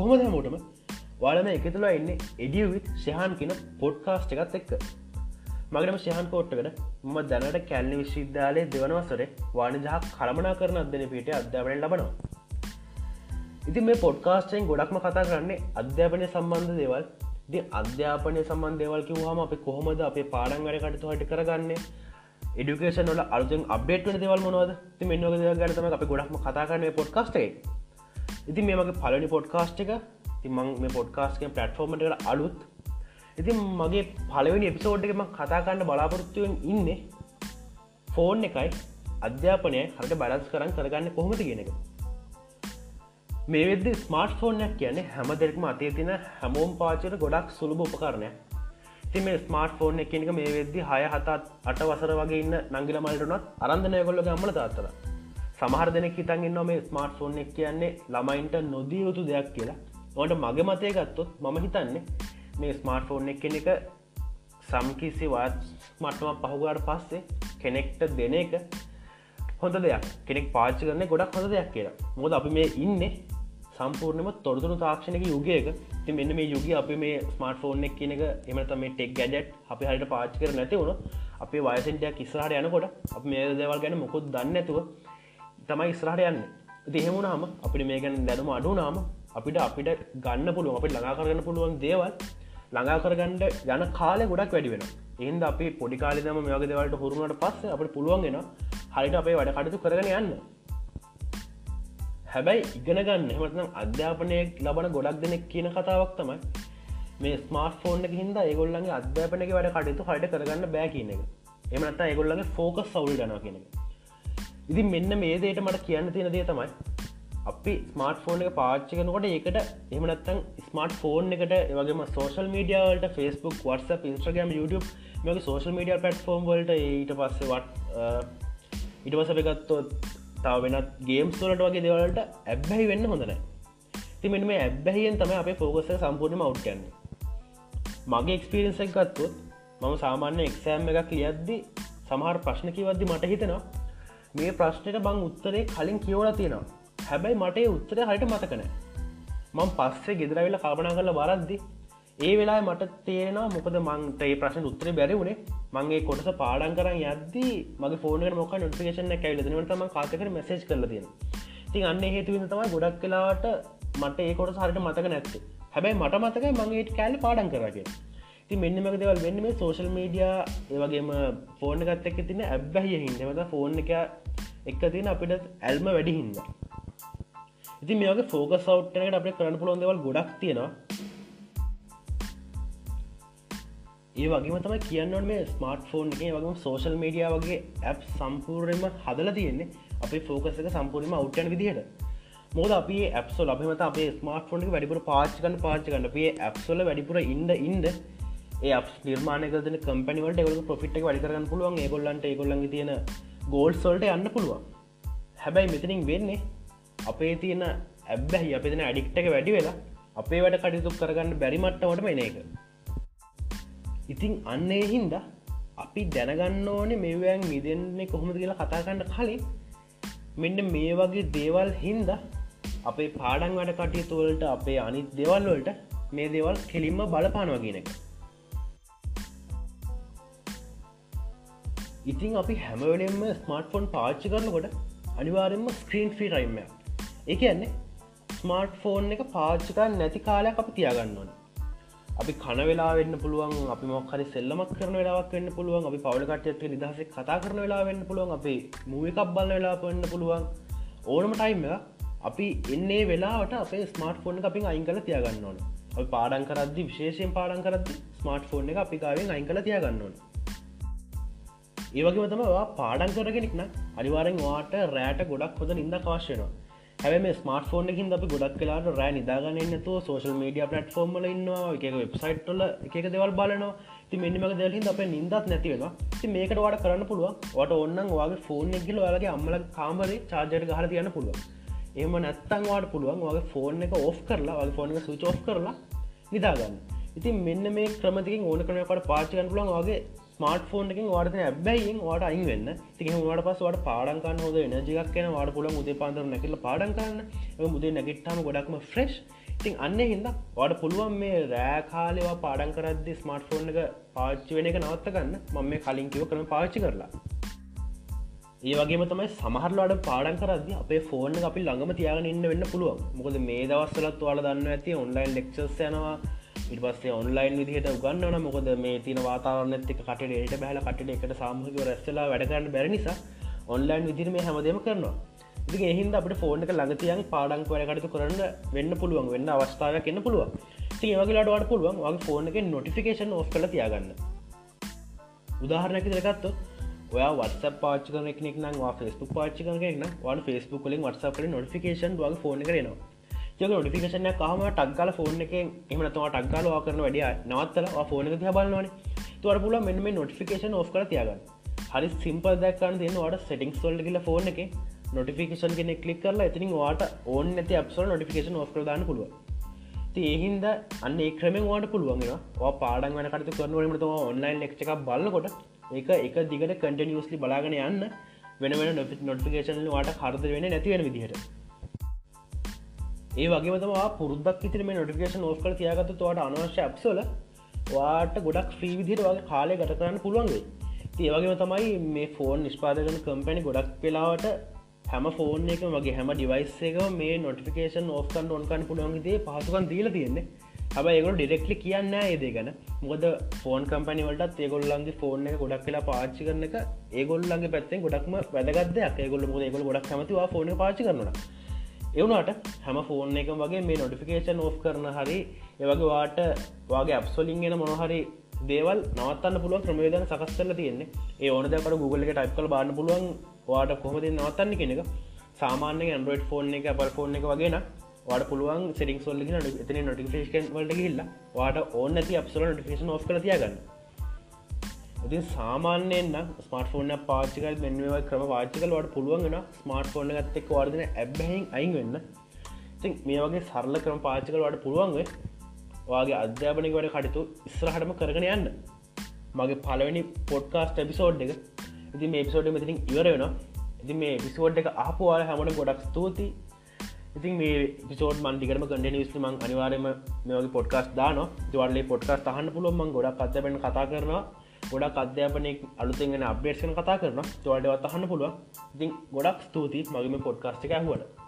කොහොමද හැමෝටම? වාලම එක තුළ එන්න එඩියවිත් ශහන් කියන පොඩ්කාස්ට් එකත් එක්ක. මගටම ශහන් කෝට්ටකට ම දැනට කැල්ලි විශ්විද්‍යාලය දෙවනවසර වානජහක් කළමනා කරන අධ්‍යන පිට අධ්‍යාපනය ලබනවා. ඉතින් මේ පොඩ්කාස්ටෙන් ගොඩක්ම කතා කරන්නේ අධ්‍යාපනය සම්බන්ධ දේවල්. ති අධ්‍යාපනය සම්බන්ධ දේවල්කි හම අප කොහොමද අපේ පාඩන් වැඩ කටතු හට කරගන්නේ? එඩිකේෂන් වල අලුතෙන් අප්ඩේට් වන දෙවල් මොනවද? ති මෙන්න ගනතම අප ගොඩක්ම කතා කරන පොඩ්කාස්ටේ ඉතින් මේ මගේ පලනි පොඩ්කාස්ට් එක තිමං මේ පොඩ්කාස්ක පලට්ෆෝර්මට අලුත්. ඉතින් මගේ පලවෙනි එපිසෝඩ් එකම කතාකන්න බලාපොරොත්තුවෙන් ඉන්න ෆෝන් එකයි අධ්‍යාපනය හට බලස් කරන්න කරගන්න කොහොමති කියෙන එක. මේ වෙද ස්මර්ට ෆෝර්නයක් කියන්නේ හැම දෙෙක්ම අතේ තින හැමෝම් පාචර ගොඩක් සුළුබ උපකරණය ති මේ ස්මර්ට ෆෝර්න එකනික මේ වෙද්දි හය හතත් අට වසර වගේ ඉන්න නංගිල මල්ටනොත් අරන්ධනය කොල්ල ගම්මල තාත්තර සමහර දෙනෙක් හිතන්ගන්න මේ ස්මර්ට ෆෝන් එක කියන්නේ ළමයින්ට නොදී යුතු දෙයක් කියලා. ඕට මගේ මතය ගත්තොත් මම හිතන්නේ මේ ස්මර්ට ෆෝන් එක එක සම්කිසි වත් මටම පහුගාට පස්සේ කෙනෙක්ට දෙන එක හොඳ දෙයක්. කෙනෙක් පාච කරන ගොඩක් හොඳ දෙයක් කියලා. මොද අපි මේ ඉන්න සම්පූර්ණම තොරතුරු තාක්ෂණක යුගයක. ති මෙන්න මේ යුග අපි මේ ස්මර්ට ෆෝන් එක කියන එක එමත මේ ටෙක් ගැඩට් අපි හරිට පාච කර නැති වුණ අපේ වයසෙන්ටයක් ඉස්රහට යනකොට අප මේ දේවල් ගැන මොකොත් දන්න ඇතුව තමයි ඉස්රහට යන්න. දෙහෙමුණාම අපිට මේ ගැන දැනුම අඩුනාම අපිට අපිට ගන්න පුළුව අපිට ළඟා කරගන්න පුළුවන් දේවල් ළඟා කරගන්නඩ යන කාලය ගොඩක් වැඩි වෙන එන්ද අපි පොඩි කාලෙදම මේගේ දෙවලට හුරුණට පස්ස අපට පුළුවන්ගෙන හරිට අපේ වැඩ කටතු කරගෙන යන්න. හැබැයි ඉගෙන ගන්න එමත්නම් අධ්‍යාපනය ලබන ගොඩක් දෙනෙක් කියන කතාවක් තමයි මේ ස්මාර්ට ෆෝන් එක හිද ඒගොල්ලන්ගේ අධ්‍යාපනක වැඩ කටයුතු හට කරගන්න බෑ කියන එක. එමනත්තා ඒගොල්ලගේ ෆෝකස් සවුල් ගන කියන එක. ඉතින් මෙන්න මේ දේට මට කියන්න තියෙන දේ තමයි අපි ස්මර්ට ෆෝන් එක පාච්චි කනකොට ඒකට එමනත්තන් ස්මර්ට ෆෝන් එකට වගේම සෝශල් මීඩියවලට ෆස්බුක් වර්ස ඉස්ට්‍රගම් YouTube මේක සෝශල් මීඩිය පටෆෝම් වලට ඊට පස්සෙවට ඉට පස එකත්තොත් තාව වෙනත් ගේම් සෝලට වගේ දෙවලට ඇබ්බැහි වෙන්න හොඳන තිමෙන් මේ ඇබ්බැහියෙන් තම අපේ ෆෝකස සම්පූර්ණම අවට්කන්න මගේ එක්ස්පිරන්සක් ගත්තොත් මම සාමාන්‍ය එක්සෑම් එකක් ලියද්දි සමහර ප්‍රශ්නකිවද්දි මට හිතෙනවා මේ ප්‍රශ්නයට බං උත්තරේ කලින් කියවල තියෙනවා. හැබැයි මට උත්තර හට මතකන මං පස්සේ ගෙදරවෙල කාපනා කරල බරද්දි ඒ වෙලා මට තේරෙන මොකද මංට ඒ ප්‍රශ්න උත්තර බැරි වුණේ. මගේ කොටස පාඩන් කරන්න යද්දි මගේ ෆෝන මොක නොටිකේෂන කැවිල නටම කාතක මසේජ් කරල තියෙන තින් අන්න හේතුවන්න තමයි ගොඩක් කලාට මට ඒ කොට හරිට මතක නැත්තේ. හැබැයි මට මතක මගේ කෑල්ල පාඩන් කරගෙන ති මෙන්නමක දෙවල් වෙන්න මේ සෝශල් මීඩිය ඒවගේම ෆෝන ගත්ත එක තින ඇබ්බැහිය හින්නමත ෆෝන් එක එක්ක තින අපිට ඇල්ම වැඩි හින්ද. ඉති මේක ෆෝක සවට්නකට අපේ කරන්න පුළොන් දෙවල් ගොඩක් තියෙනවා. ඒ වගේම තම කියන්න මේ ස්මර්ට ෆෝන් එක වගේම සෝශල් මීඩිය වගේ ඇප් සම්පූර්ණයම හදල තියෙන්නේ අපේ ෆෝකසක සම්පූර්ණම අවට්ටන විදිහට. මොද අපි ඇප්සොල් අපිමත අපේ ස්මර්ට ෆෝන් වැඩිපුර පාච්කන පාචකන්න අපේ ඇප්සොල වැඩිපුර ඉන්ඩ ඉන්ඩ ඒ නිර්මානකද කම්පනිවට ගල පොෆිට් වැඩිකරන්න පුළුවන්. ඒගොල්ලන්ට ඒගොල්ලඟ තියෙන ගෝල් සොල්ට යන්න පුළුවන්. හැබැයි මෙතනින් වෙන්නේ අපේ තියෙන ඇබ්බැහි අප තින අඩික්ටක වැඩි වෙලා අපේ වැඩ කටයුතු කරගන්න බැරිමට්ටවට මෙන එක. ඉතින් අන්නේ හින්ද අපි දැනගන්න ඕනේ මෙවයන් මිදන්නේ කොහොමද කියලා කතාකන්න කලින් මෙන්න මේ වගේ දේවල් හින්ද අපේ පාඩන් වැඩ කටයුතුවලට අපේ අනිත් දෙවල් වලට මේ දේවල් කෙලින්ම බලපානවගෙන ඉතින් අපි හැමවලෙන්ම ස්මර්ට ෆෝන් පාච්චි කරනකොට අනිවාරෙන්ම ස්ක්‍රීන් ෆී රයිම්ම එක කියන්නේ ස්මර්ට ෆෝන් එක පාච්චිකා නැති කාලයක් අපි තියාගන්න ඕන. අපි කන වෙලා වෙන්න පුළුවන් අපි මොක්හරි සෙල්ලමක් කරන වෙලාවක් වෙන්න පුළුවන් අපි පවලකටයත්ක නිදහසේ කතා කරන වෙලා වෙන්න පුළුවන් අපි මූවිකක් බල වෙලා පන්න පුළුවන්. ඕනම ටයිම් අපි එන්නේ වෙලාට අපේ ස්මර්ට ෆෝන් අපින් අයින් කල තියාගන්න ඕන. අපි පාඩන් කරදදි විශේෂයෙන් පාඩන් කරදදි ස්මර්ට ෆෝන් එක අපි කාවෙන් අයින් කල තියාගන්න ඕන. ඒවගේ තමවා පාඩන් කරගෙනෙක්න අනිවාරෙන් වාට රෑට ගොඩක් හොඳ නින්ද කාශයනවා හැම ස්මර්ට ෆෝන් එකින් අපි ගොඩක් කලාට රෑ නිදාගන්නන්නතු සෝශල් මඩිය පටෆෝර්ම්ල ඉන්නවා එක වෙබ්සයිට්ල එක දෙවල් බලනවා. ති මෙනිමක දෙලින් අප නින්දත් නැතිවෙනවා ති මේකට වාට කරන්න පුළුව වට ඔන්නන් වගේ ෆෝන් එක්ගල වලගේ අම්මල කාමරේ චාර්ජයට ගහර තියන්න පුළුව එම නැත්තන් වාට පුළුවන් වගේ ෆෝන් එක ඔෆ් කරලා වගේ ෆෝන එක සුච් ඔ් කරලා නිදාගන්න ඉතින් මෙන්න මේ ක්‍රමතිකින් ඕන කරනකට පාචිකන් පුලන් වගේ ස්මර්ට ෆෝන් එකින් වාට ඇබැයින් වාට අයින් වෙන්න. තික වාට පස් වට පාඩන්කන්න හොද නජික් කියන වාට පුල මුදේ පාන්තර නැකිල පාඩන් කරන්න. මුදේ නැගිට්ටම ගොඩක්ම ෆ්‍රෙස්් ඉතින් අන්න හිද වඩ පුළුවන් මේ රෑකාලවා පාඩන් කරද්දි ස්මර්ට ෆෝන් එක පාච්චි වෙන එක නවත්ත ගන්න. මම මේ කලින් කිව කරන පාච්චි කරලා. ඒ වගේ තමයි සමහරලාට පාඩන් කරද අපේ ෆෝන් අපි ළඟම තියාගෙන ඉන්න වෙන්න පුළුවන්. මොකද මේ දවස්සලත් වාල දන්න ඇති ඔන්ලයින් ලෙක්ෂස් යනවා. ඉටපස්සේ ඔන්ලයින් විදිහට උගන්නන මොකද මේ තින වාතාරන්නත් එක කටට බැල කටට එකට සාමහික රැස්සලා වැඩකරන්න බැරි නිසා ඔන්ලයින් විදිර මේ හැමදම කරනවා. ඉති එහින්ද අපට ෆෝන් එක ළඟතියන් පාඩක් වැඩකටතු කරන්න වෙන්න පුළුවන් වෙන්න අවස්ථාවක් එන්න පුළුවන්. ඒවගේලාටවට පුළුවන් වගේ ෆෝන් එක නොටිෆිකේෂන් ඔෆ් කළ තියාගන්න. උදාහරණැක දෙකත්ත ඔය වත්ස පාච කනෙක් නම් ෆස්බුක් පාචි කරන වට ෆස්බුක් කලින් වටස කල නොටිකේෂන් වගේ ෆෝන් කරනවා යක නොටිකේෂන කාම ටක්ගල ෆෝන් එක එමනතවා ටක්ගල වා කරන වැඩිය නවත්තල ෆෝන එක තිබලවන තුවර පුල මෙන්න මේ නොටිෆිකේෂන් ඔෆ් කර තියාගන්න. හරි සිම්පල් දැක්කන්න තියෙන වට සෙටිංස් වල්ඩ කියල ෆෝන් එක නොටිෆිකේෂන් කෙනෙ කලික් කරලා ඇතිනින් වාට ඕන් නැති අපසල් නොටිෆිකේෂන් ඔස් දාන්න පුළුව ඒහින්ද අන්න ක්‍රමෙන් වාට පුළුවන්ගෙන පාඩන් වන කට කරනුවීමට ඔන්ලයින් ලෙක්් එකක් බලකොට ඒක එක දිගට කටනිියස්ලි බලාගෙන යන්න වෙන වෙන නොටිකේෂන් වාට කරද වෙන නැතිවෙන විදිහට. ඒ වගේමතවා පුරදක් ඉතිර මේ නොටිකේෂන් ඕස් කර තියාගත්ත තුවට අනවශ්‍ය අප්සල වාට ගොඩක් ්‍රී විදිර වගේ කාලය ගත කරන්න පුළුවන්ගේ ඒවගේම තමයි මේ ෆෝන් නිස්පාදකන කම්පැනි ගොඩක් වෙලාවට හැම ෆෝන් එක වගේ හැම ඩිවයිස් එක මේ නොටිකේෂන් ඕස්කන් ඔන්කන් පුළොන්ගේ පහසුකන් දීල තියෙන්නේ. හැබ ඒගොල ඩිරෙක්ලි කියන්න ඒදේ ගැන. මොකද ෆෝන් කම්පනි වලට ඒගොල්ලන්ගේ ෆෝන් එක ගොඩක් කියලා පාච්චි කරන එක ඒගොල්ලන්ගේ පැත්තෙන් ගොඩක්ම වැදගත්ද ඒගොල්ල මොද ඒගොල ගොඩක් කමතිවා ෆෝන පාචි කරනවා. එවුණට හැම ෆෝන් එක වගේ මේ නොටිෆිකේෂන් ඕෆ් කරන හරි ඒවගේ වාට වගේ අප්සොලින්ගෙන මොනහරි දේවල් නවත්තන්න පුළුවන් ක්‍රමේදන සකස් කරල තියෙන්නේ. ඒ ඕන දකට Google එක ටයිප් කල බාන්න පුළුවන් වාට කොහොමද නවත්තන්න කෙනෙක සාමාන්‍ය ඇන්ඩරෝඩ් ෆෝන් එක පල් ෆෝන් එක වගෙන වාට පුළුවන් සෙටික් සොල්ලගෙන එතන නොටිකේෂන් වලට ගහිල්ල වාට ඕන්න ඇති අපසල නොටිකේෂන් ඔස් කර තියගන්න. ඉතින් සාමාන්‍යයෙන් ස්මර්ට ෆෝන පාචිකල් මෙන්ව ක්‍රම වාචිකල් වට පුළුවන්ගෙන ස්මර්ට ෆෝන ගත්තෙක් වර්දන ඇබ්බැහින් අයින් වෙන්න. ඉතින් මේ වගේ සරල ක්‍රම පාචිකල් වට පුළුවන්ගේ වගේ අධ්‍යාපනක වැඩ කටතු ඉස්රහටම කරගෙන යන්න. මගේ පලවෙනි පොඩ්කාස්ට එපිසෝඩ් එක. ඉති මේ පිසෝඩ් මෙතිින් ඉවර වෙන ඉති මේ පිසෝඩ් එක ආපුවාල හැමට ගොඩක් ස්තුති ඉතින් මේ පිසෝඩ් මන්දිකරම කඩන විස්ලිමං අනිවාරයම මේගේ පොඩ්කාස් දාන ජවල්ලේ පොඩ්කාස් තහන්න පුළුවන්ම ගොඩක් අධ්‍යපන කතා කරනවා. ගොඩක් අධ්‍යාපනය අලුතෙන්ගෙන අප්ඩේෂන කතා කරන තුවටවත් අහන්න පුළුව ඉතින් ගොඩක් ස්තුතියි මගේම පොඩ්කාස්ටික හුවට